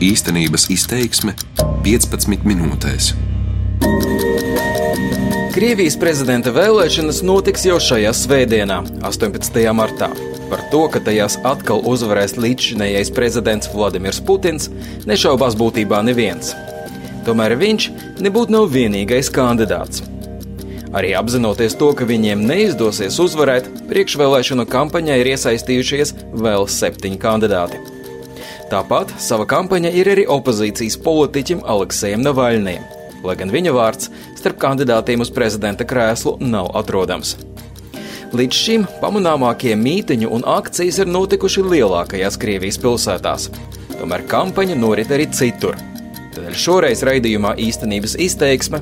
Īstenības izteiksme 15 minūtēs. Krievijas prezidenta vēlēšanas notiks jau šajā svētdienā, 18. martā. Par to, ka tajās atkal uzvarēs līdzšinējais prezidents Vladimirs Putins, nešaubās būtībā neviens. Tomēr viņš nebūtu nav vienīgais kandidāts. Arī apzinoties to, ka viņiem neizdosies uzvarēt, priekšvēlēšanu kampaņā ir iesaistījušies vēl septiņi kandidāti. Tāpat sava kampaņa ir arī opozīcijas politiķim Aleksējam Navaļniem, lai gan viņa vārds starp kandidātiem uz prezidenta krēslu nav atrodams. Līdz šim pamanāmākie mītiņu un akcijas ir notikuši lielākajās Krievijas pilsētās. Tomēr kampaņa norit arī citur, Tādēļ šoreiz raidījumā īstenības izteiksme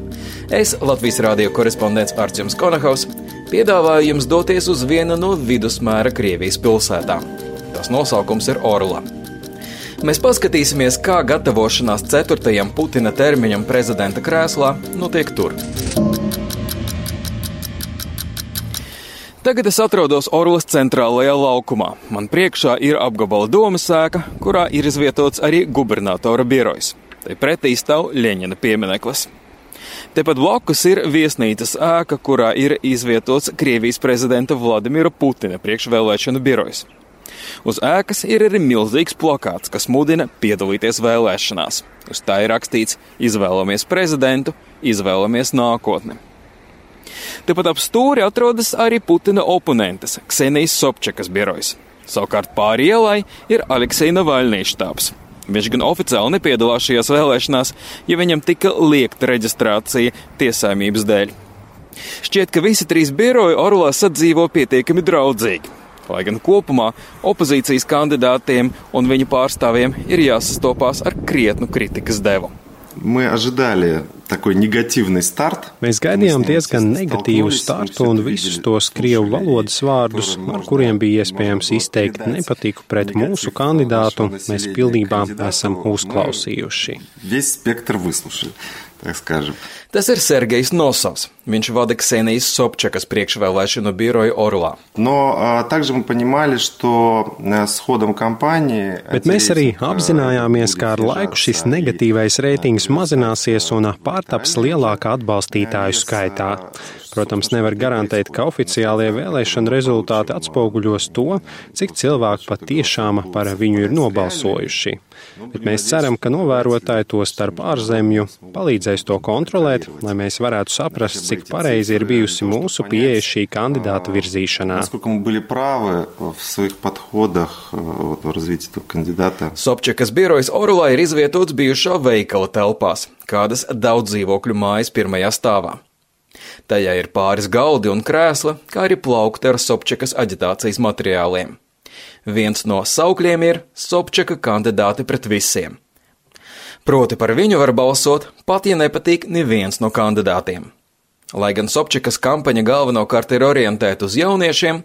es, Latvijas radio korespondents Arčuns Konahaus, piedāvāju jums doties uz vienu no vidusmēra Krievijas pilsētām. Tas nosaukums ir Orla. Mēs paskatīsimies, kā gatavošanās ceturtajam Putina termiņam prezidenta krēslā notiek tur. Tagad es atrodos Orlas centrālajā laukumā. Man priekšā ir apgabala domas sēka, kurā ir izvietots arī gubernatora birojs. Tai pretī stāv Ļeņina piemineklis. Tepat blakus ir viesnīcas ēka, kurā ir izvietots Krievijas prezidenta Vladimira Putina priekšvēlēšanu birojas. Uz ēkas ir arī milzīgs plakāts, kas mudina piedalīties vēlēšanās. Uz tā ir rakstīts: Izvēlamies prezidentu, izvēlamies nākotni. Tepat ap stūri atrodas arī Putina oponentes Ksenijas Sobčakas birojas. Savukārt pāri ielai ir Aleksija Navaļnijas štābs. Viņš gan oficiāli nepiedalās šajās vēlēšanās, ja viņam tika liekta reģistrācija tiesājumības dēļ. Šķiet, ka visi trīs biroji Orlā sadzīvo pietiekami draudzīgi Lai gan kopumā opozīcijas kandidātiem un viņu pārstāvjiem ir jāsastopās ar krietnu kritikas devu. Мы ожидали такой негативный старт. Mēs gaidījām diezgan negatīvu startu un visus tos krievu valodas vārdus, ar kuriem bija iespējams izteikt nepatiku pret mūsu kandidātu, mēs pilnībā esam uzklausījuši. Весь спектр выслушали так скажем. Tas ir Sergejs Nosovs. Viņš vada Ksenijas Sobčakas priekšvēlēšanu biroju Orlā. Но а, также мы понимали, что с ходом кампании... Bet mēs arī apzinājāmies, ka ar laiku šis negatīvais reitings mazināsies un pārtaps lielākā atbalstītāju skaitā. Protams, nevar garantēt, ka oficiālie vēlēšana rezultāti atspoguļos to, cik cilvēki patiešām par viņu ir nobalsojuši. Bet mēs ceram, ka novērotāji to starp ārzemju palīdzēs to kontrolēt, lai mēs varētu saprast, cik pareizi ir bijusi mūsu pieeja šī kandidāta virzīšanā. Sobčakas birojas Orlā ir izvietots bijušā veikala telpās, kādas daudz dzīvokļu mājas pirmajā stāvā. Tajā ir pāris galdi un krēsla, kā arī plaukti ar Sobčakas aģitācijas materiāliem. Viens no saukļiem ir Sobčaka kandidāti pret visiem. Proti par viņu var balsot, pat ja nepatīk neviens no kandidātiem. Lai gan Sobčakas kampaņa galvenokārt ir orientēta uz jauniešiem,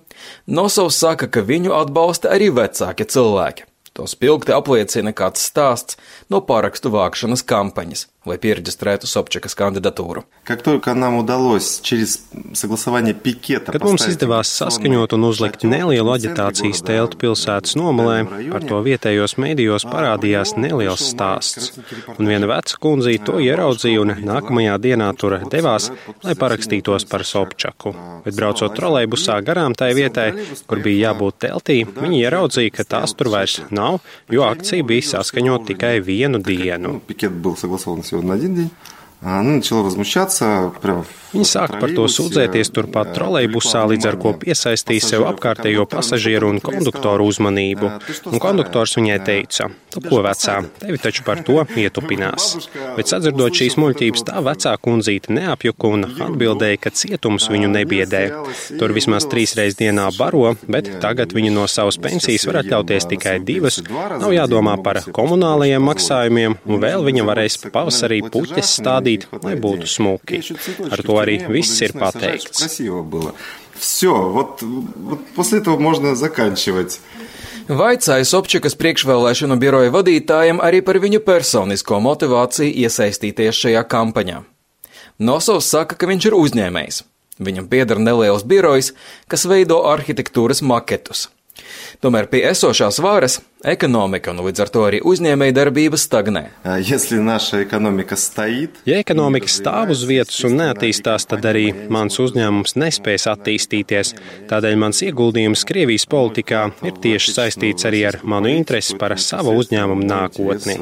Nosovs saka, ka viņu atbalsta arī vecāki cilvēki. To spilgti apliecina kāds stāsts no parakstu vākšanas kampaņas, lai pierģistrētu Sobčakas kandidatūru. Kad mums izdevās saskaņot un uzlikt nelielu aģitācijas teltu pilsētas nomalē, par to vietējos mēdījos parādījās neliels stāsts. Un viena veca kundzīte to ieraudzīja un nākamajā dienā tur devās, lai parakstītos par Sobčaku. Bet braucot trolejbusā garām tai vietai, kur bija jābūt teltī, viņi ieraudzīja, ka tās tur vairs nav, jo akcija bija saskaņot tikai vienu dienu. всего на один день, Она начала возмущаться прямо Viņi sāka par to sūdzēties turpat trolejbusā, līdz ar ko piesaistīja sev apkārtējo pasažieru un konduktoru uzmanību. Un konduktors viņai teica: Tu ko vecā, tevi taču par to ietupinās. Bet sadzirdot šīs muļķības, tā vecā kundzīte neapjuka un atbildēja, ka cietums viņu nebiedē. Tur vismaz trīs reizes dienā baro, bet tagad viņa no savas pensijas var atļauties tikai divas. Nav jādomā par komunālajiem maksājumiem, un vēl viņa varēs pavasarī puķes stādīt, lai būtu smuki. Ar to arī viss ir pateikts. Все, вот, вот после этого можно заканчивать. Vaicāja Sobčakas priekšvēlēšanu biroja vadītājiem arī par viņu personisko motivāciju iesaistīties šajā kampaņā. Nosovs saka, ka viņš ir uzņēmējs. Viņam pieder neliels birojs, kas veido arhitektūras maketus. Tomēr pie esošās varas ekonomika un līdz ar to arī uzņēmēja darbība stagnē. Ja ekonomika stāv uz vietas un neattīstās, tad arī mans uzņēmums nespēs attīstīties. Tādēļ mans ieguldījums Krievijas politikā ir tieši saistīts arī ar manu interesi par savu uzņēmumu nākotni.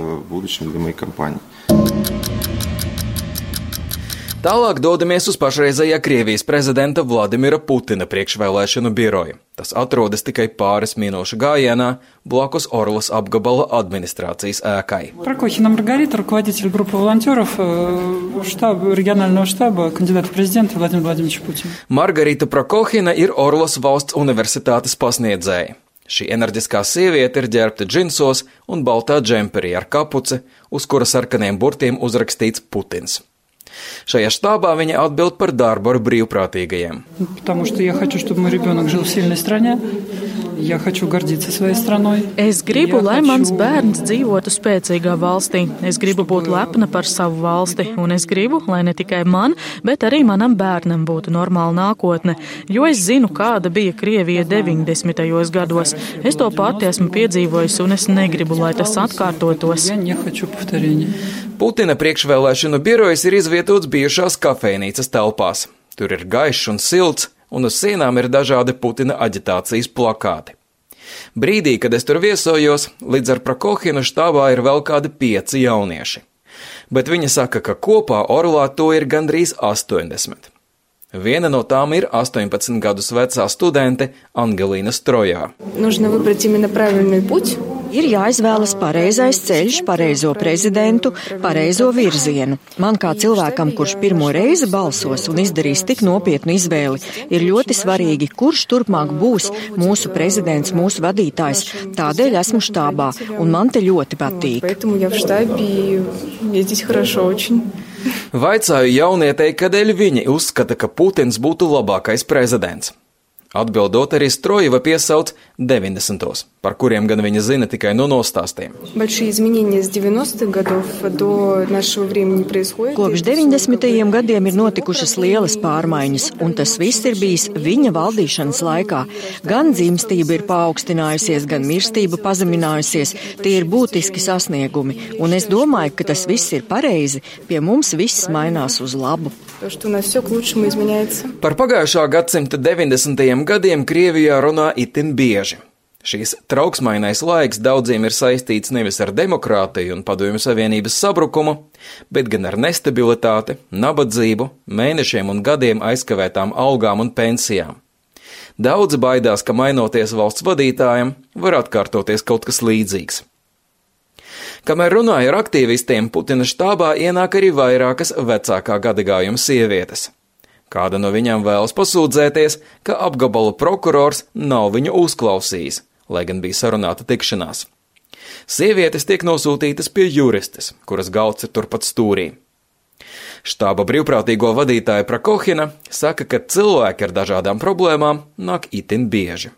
Tālāk dodamies uz pašreizējā Krievijas prezidenta Vladimira Putina priekšvēlēšanu biroju. Tas atrodas tikai pāris minūšu gājienā blakus Orlas apgabala administrācijas ēkai. Прокохина Маргарита, руководитель группы волонтеров штаба, регионального штаба, кандидат в президенты Владимир Владимирович Путин. Margarita Prokohina ir Orlas valsts universitātes pasniedzēja. Šī enerģiskā sieviete ir ģērbta džinsos un baltā džemperī ar kapuci, uz kura sarkaniem burtiem uzrakstīts Putins. Šajā štābā viņa atbild par darbu ar brīvprātīgajiem. Потому что я хочу, чтобы мой ребенок жил в сильной стране. Я хочу гордиться своей страной. Es gribu, lai mans bērns dzīvotu spēcīgā valstī. Es gribu būt lepna par savu valsti, un es gribu, lai ne tikai man, bet arī manam bērnam būtu normāla nākotne. Jo es zinu, kāda bija Krievija 90. gados. Es to pati esmu piedzīvojis, un es negribu, lai tas atkārtotos. Я не хочу повторения. Putina priekšvēlēšanu birojas ir izvietots bijušās kafejnīcas telpās. Tur ir gaišs un silts, un uz sienām ir dažādi Putina aģitācijas plakāti. Brīdī, kad es tur viesojos, līdz ar Prokohinu štābā ir vēl kādi pieci jaunieši. Bet viņa saka, ka kopā Orlā to ir gandrīz 80. Viena no tām ir 18 gadus vecā studente Angelīna Strojā. Нужно выбрать именно правильный путь. Ir jāizvēlas pareizais ceļš, pareizo prezidentu, pareizo virzienu. Man kā cilvēkam, kurš pirmo reizi balsos un izdarīs tik nopietnu izvēli, ir ļoti svarīgi, kurš turpmāk būs mūsu prezidents, mūsu vadītājs. Tādēļ esmu štābā, un man te ļoti patīk. Vaicāju jaunietei, kādēļ viņi uzskata, ka Putins būtu labākais prezidents. Atbildot arī Strojeva piesauc 90. par kuriem gan viņa zina tikai no nostāstiem. Kopš 90. gadiem ir notikušas lielas pārmaiņas, un tas viss ir bijis viņa valdīšanas laikā. Gan dzimstība ir paaugstinājusies, gan mirstība pazeminājusies. Tie ir būtiski sasniegumi, un es domāju, ka tas viss ir pareizi. Pie mums viss mainās uz labu. Par pagājušā gadsimta 90 gadiem Krievijā runā itin bieži. Šīs trauksmainais laiks daudziem ir saistīts nevis ar demokrātiju un padomju savienības sabrukumu, bet gan ar nestabilitāti, nabadzību, mēnešiem un gadiem aizkavētām algām un pensijām. Daudzi baidās, ka mainoties valsts vadītājiem, var atkārtoties kaut kas līdzīgs. Kamēr runāja ar aktīvistiem, Putina štābā ienāk arī vairākas vecākā gadagājuma sievietes. Kāda no viņām vēlas pasūdzēties, ka apgabala prokurors nav viņu uzklausījis, lai gan bija sarunāta tikšanās. Sievietes tiek nosūtītas pie juristes, kuras galds ir turpat stūrī. Štāba brīvprātīgo vadītāja Prakohina saka, ka cilvēki ar dažādām problēmām nāk itin bieži.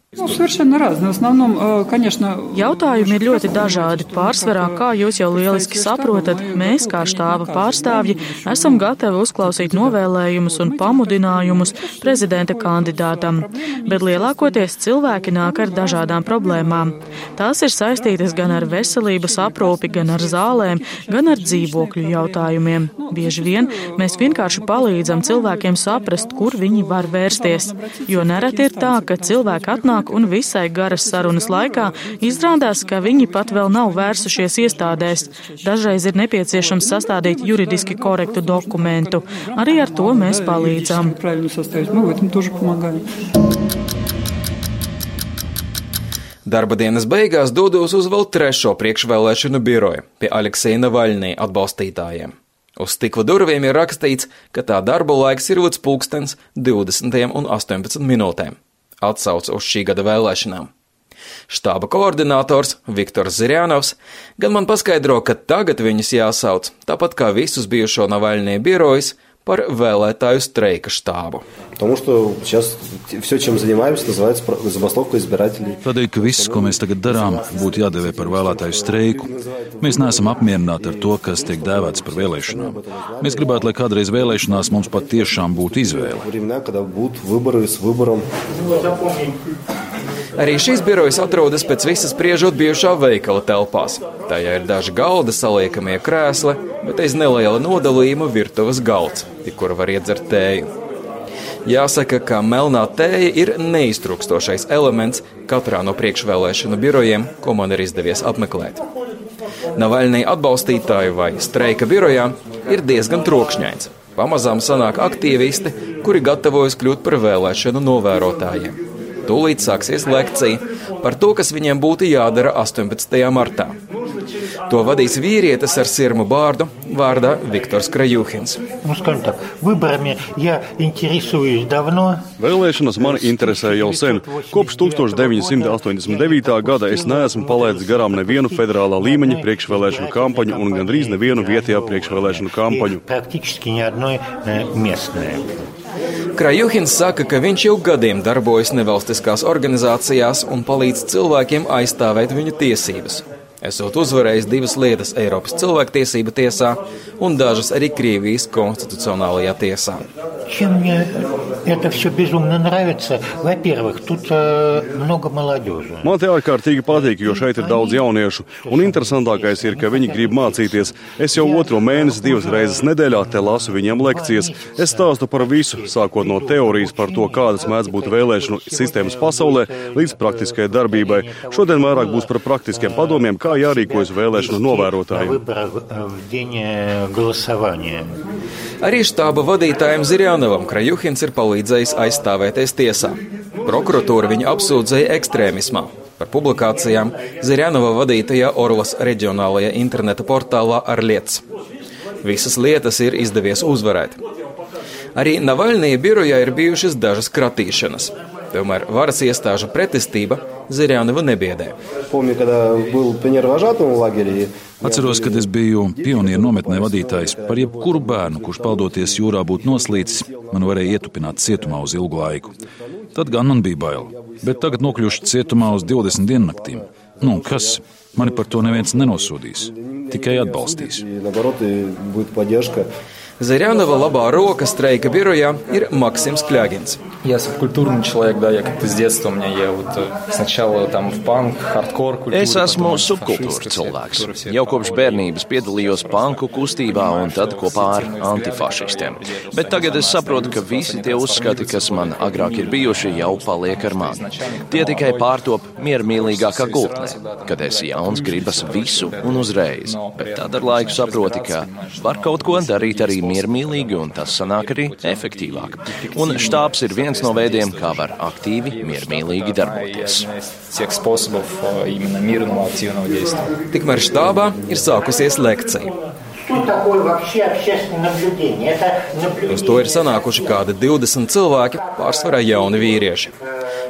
Jautājumi ir ļoti dažādi. Pārsvarā, kā jūs jau lieliski saprotat, mēs, kā štāba pārstāvji, esam gatavi uzklausīt novēlējumus un pamudinājumus prezidenta kandidātam. Bet lielākoties cilvēki nāk ar dažādām problēmām. Tās ir saistītas gan ar veselības aprūpi, gan ar zālēm, gan ar dzīvokļu jautājumiem. Bieži vien Mēs vienkārši palīdzam cilvēkiem saprast, kur viņi var vērsties. Jo nereti ir tā, ka cilvēki atnāk un visai garas sarunas laikā izrādās, ka viņi pat vēl nav vērsušies iestādēs. Dažreiz ir nepieciešams sastādīt juridiski korektu dokumentu. Arī ar to mēs palīdzam. Darba dienas beigās dodos uz vēl trešo priekšvēlēšanu biroju pie Aleksēna Vaļnī atbalstītājiem. Uz stikla durvīm ir rakstīts, ka tā darba laiks ir līdz pulkstens 20 un 18 minūtēm. Atsauce uz šī gada vēlēšanām. Štāba koordinators Viktors Zirjanovs gan man paskaidro, ka tagad viņus jāsauc, tāpat kā visus bijušo Navaļnie birojus, par vēlētāju streika štābu. Tādēļ, ka viss, ko mēs tagad darām, būtu jādevē par vēlētāju streiku. Mēs neesam apmierināti ar to, kas tiek dēvēts par vēlēšanām. Mēs gribētu, lai kādreiz vēlēšanās mums patiešām būtu izvēle. Arī šīs birojas atrodas pēc visas priežot bijušā veikala telpās. Tajā ir daži galda saliekamie krēsli, bet aiz neliela nodalījuma virtuves galds, kur var iedzert tēju. Jāsaka, ka melnā tēja ir neiztrukstošais elements katrā no priekšvēlēšanu birojiem, ko man ir izdevies apmeklēt. Navaļnī atbalstītāju vai streika birojā ir diezgan trokšņains. Pamazām sanāk aktīvisti, kuri gatavojas kļūt par vēlēšanu novērotājiem. Tūlīt sāksies lekcija par to, kas viņiem būtu jādara 18. martā. To vadīs vīrietis ar sirmu bārdu vārdā Viktors Krajuhins. Nu, tā, Vybrami, ja Vēlēšanas man interesē jau sen. Kopš 1989. gada es neesmu palaidis garām nevienu federālā līmeņa priekšvēlēšanu kampaņu un gandrīz nevienu vietējā priekšvēlēšanu kampaņu. Krajuhins saka, ka viņš jau gadiem darbojas nevalstiskās organizācijās un palīdz cilvēkiem aizstāvēt viņu tiesības esot uzvarējis divas lietas Eiropas cilvēktiesība tiesā un dažas arī Krievijas konstitucionālajā tiesā. Чем мне это все безумно нравится? Во-первых, тут э, много молодежи. Man te ārkārtīgi patīk, jo šeit ir daudz jauniešu. Un interesantākais ir, ka viņi grib mācīties. Es jau otro mēnesi divas reizes nedēļā te lasu viņiem lekcijas. Es stāstu par visu, sākot no teorijas par to, kādas mēdz būt vēlēšanu sistēmas pasaulē, līdz praktiskai darbībai. Šodien vairāk būs par praktiskiem padomiem, kā jārīkojas vēlēšanu novērotājiem. Arī štāba vadītājiem Zirjanovam Krajuhins ir palīdzējis aizstāvēties tiesā. Prokuratūra viņu apsūdzēja ekstrēmismā. Par publikācijām Zirjanova vadītajā Orlas reģionālajā interneta portālā ar lietas. Visas lietas ir izdevies uzvarēt. Arī Navaļnija birojā ir bijušas dažas kratīšanas. Tomēr varas iestāžu pretestība Zirjānevu nebiedē. Atceros, kad es biju pionieru nometnē vadītājs. Par jebkuru bērnu, kurš peldoties jūrā būtu noslīcis, man varēja ietupināt cietumā uz ilgu laiku. Tad gan man bija bail. Bet tagad nokļuvuši cietumā uz 20 diennaktīm. Nu, kas? Mani par to neviens nenosodīs, tikai atbalstīs. Зарянова labā roka streika birojā ir Maksims Kļagins. Я субкультурный человек, да, я как-то с детства у меня я вот сначала там в панк, hardcore kultūru. Es esmu subkultūras cilvēks. Jau kopš bērnības piedalījos panku kustībā un tad kopā ar antifašistiem. Bet tagad es saprotu, ka visi tie uzskati, kas man agrāk ir bijuši, jau paliek ar mani. Tie tikai pārtop miermīlīgākā gultnē, kad esi jauns, gribas visu un uzreiz. Bet tad ar laiku saproti, ka var kaut ko darīt arī miermīlīgi un tas sanāk arī efektīvāk. Un štābs ir viens no veidiem, kā var aktīvi, miermīlīgi darboties. Tikmēr štābā ir sākusies lekcija. Uz to ir sanākuši kādi 20 cilvēki, pārsvarā jauni vīrieši.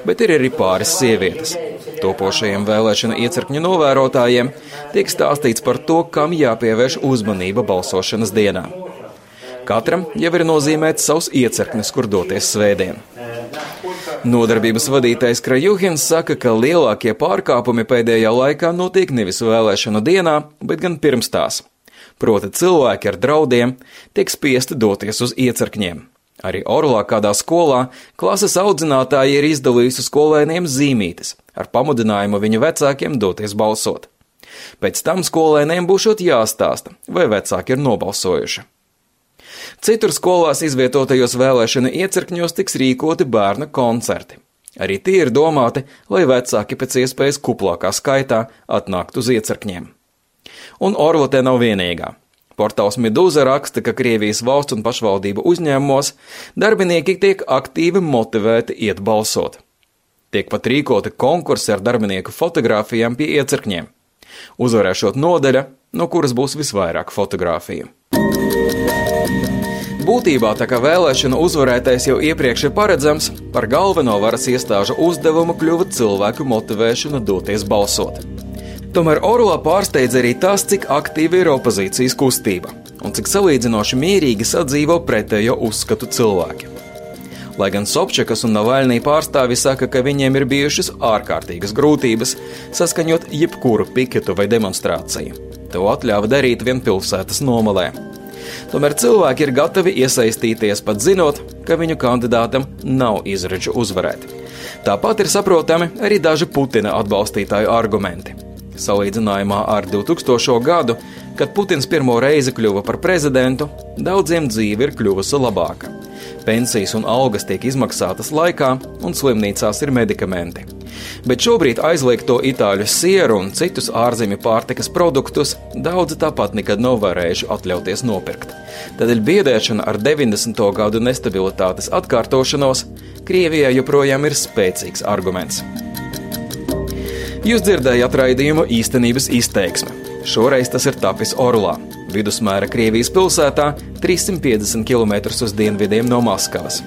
Bet ir arī pāris sievietes. Topošajiem vēlēšana iecirkņu novērotājiem tiek stāstīts par to, kam jāpievērš uzmanība balsošanas dienā. Katram jau ir nozīmēts savs iecirknis, kur doties svētdien. Nodarbības vadītājs Krajuhins saka, ka lielākie pārkāpumi pēdējā laikā notiek nevis vēlēšanu dienā, bet gan pirms tās. Proti cilvēki ar draudiem tiek spiesti doties uz iecirkņiem. Arī Orlā kādā skolā klases audzinātāji ir izdalījusi skolēniem zīmītes ar pamudinājumu viņu vecākiem doties balsot. Pēc tam skolēniem būšot jāstāsta, vai vecāki ir nobalsojuši. Citur skolās izvietotajos vēlēšana iecirkņos tiks rīkoti bērnu koncerti. Arī tie ir domāti, lai vecāki pēc iespējas kuplākā skaitā atnāktu uz iecirkņiem. Un Orvotē nav vienīgā. Portāls Medūza raksta, ka Krievijas valsts un pašvaldību uzņēmumos darbinieki tiek aktīvi motivēti iet balsot. Tiek pat rīkoti konkursi ar darbinieku fotografijām pie iecirkņiem. Uzvarēšot nodaļa, no kuras būs visvairāk fotografiju. Būtībā tā kā vēlēšana uzvarētais jau iepriekš ir paredzams, par galveno varas iestāžu uzdevumu kļuva cilvēku motivēšana doties balsot. Tomēr Orlā pārsteidz arī tas, cik aktīva ir opozīcijas kustība un cik salīdzinoši mierīgi sadzīvo pretējo uzskatu cilvēki. Lai gan Sobčakas un Navaļnī pārstāvi saka, ka viņiem ir bijušas ārkārtīgas grūtības saskaņot jebkuru piketu vai demonstrāciju. To atļāva darīt vien pilsētas nomalē. Tomēr cilvēki ir gatavi iesaistīties, pat zinot, ka viņu kandidātam nav izredzu uzvarēt. Tāpat ir saprotami arī daži Putina atbalstītāju argumenti. Salīdzinājumā ar 2000. gadu, kad Putins pirmo reizi kļuva par prezidentu, daudziem dzīve ir kļuvusi labāka. Pensijas un algas tiek izmaksātas laikā, un slimnīcās ir medikamenti. Bet šobrīd aizliegto itāļu sieru un citus ārzemju pārtikas produktus daudzi tāpat nekad nav varējuši atļauties nopirkt. Tādēļ biedēšana ar 90. gadu nestabilitātes atkārtošanos Krievijai joprojām ir spēcīgs arguments. Jūs dzirdējāt raidījumu īstenības izteiksme. Šoreiz tas ir tapis Orlā, vidusmēra Krievijas pilsētā, 350 km uz dienvidiem no Maskavas.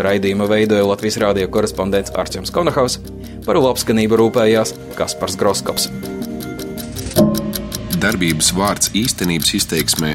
Raidījumu veidoja Latvijas rādio korespondents Arčuns Konahaus, par labskanību rūpējās Kaspars Groskops. Darbības vārds īstenības izteiksmē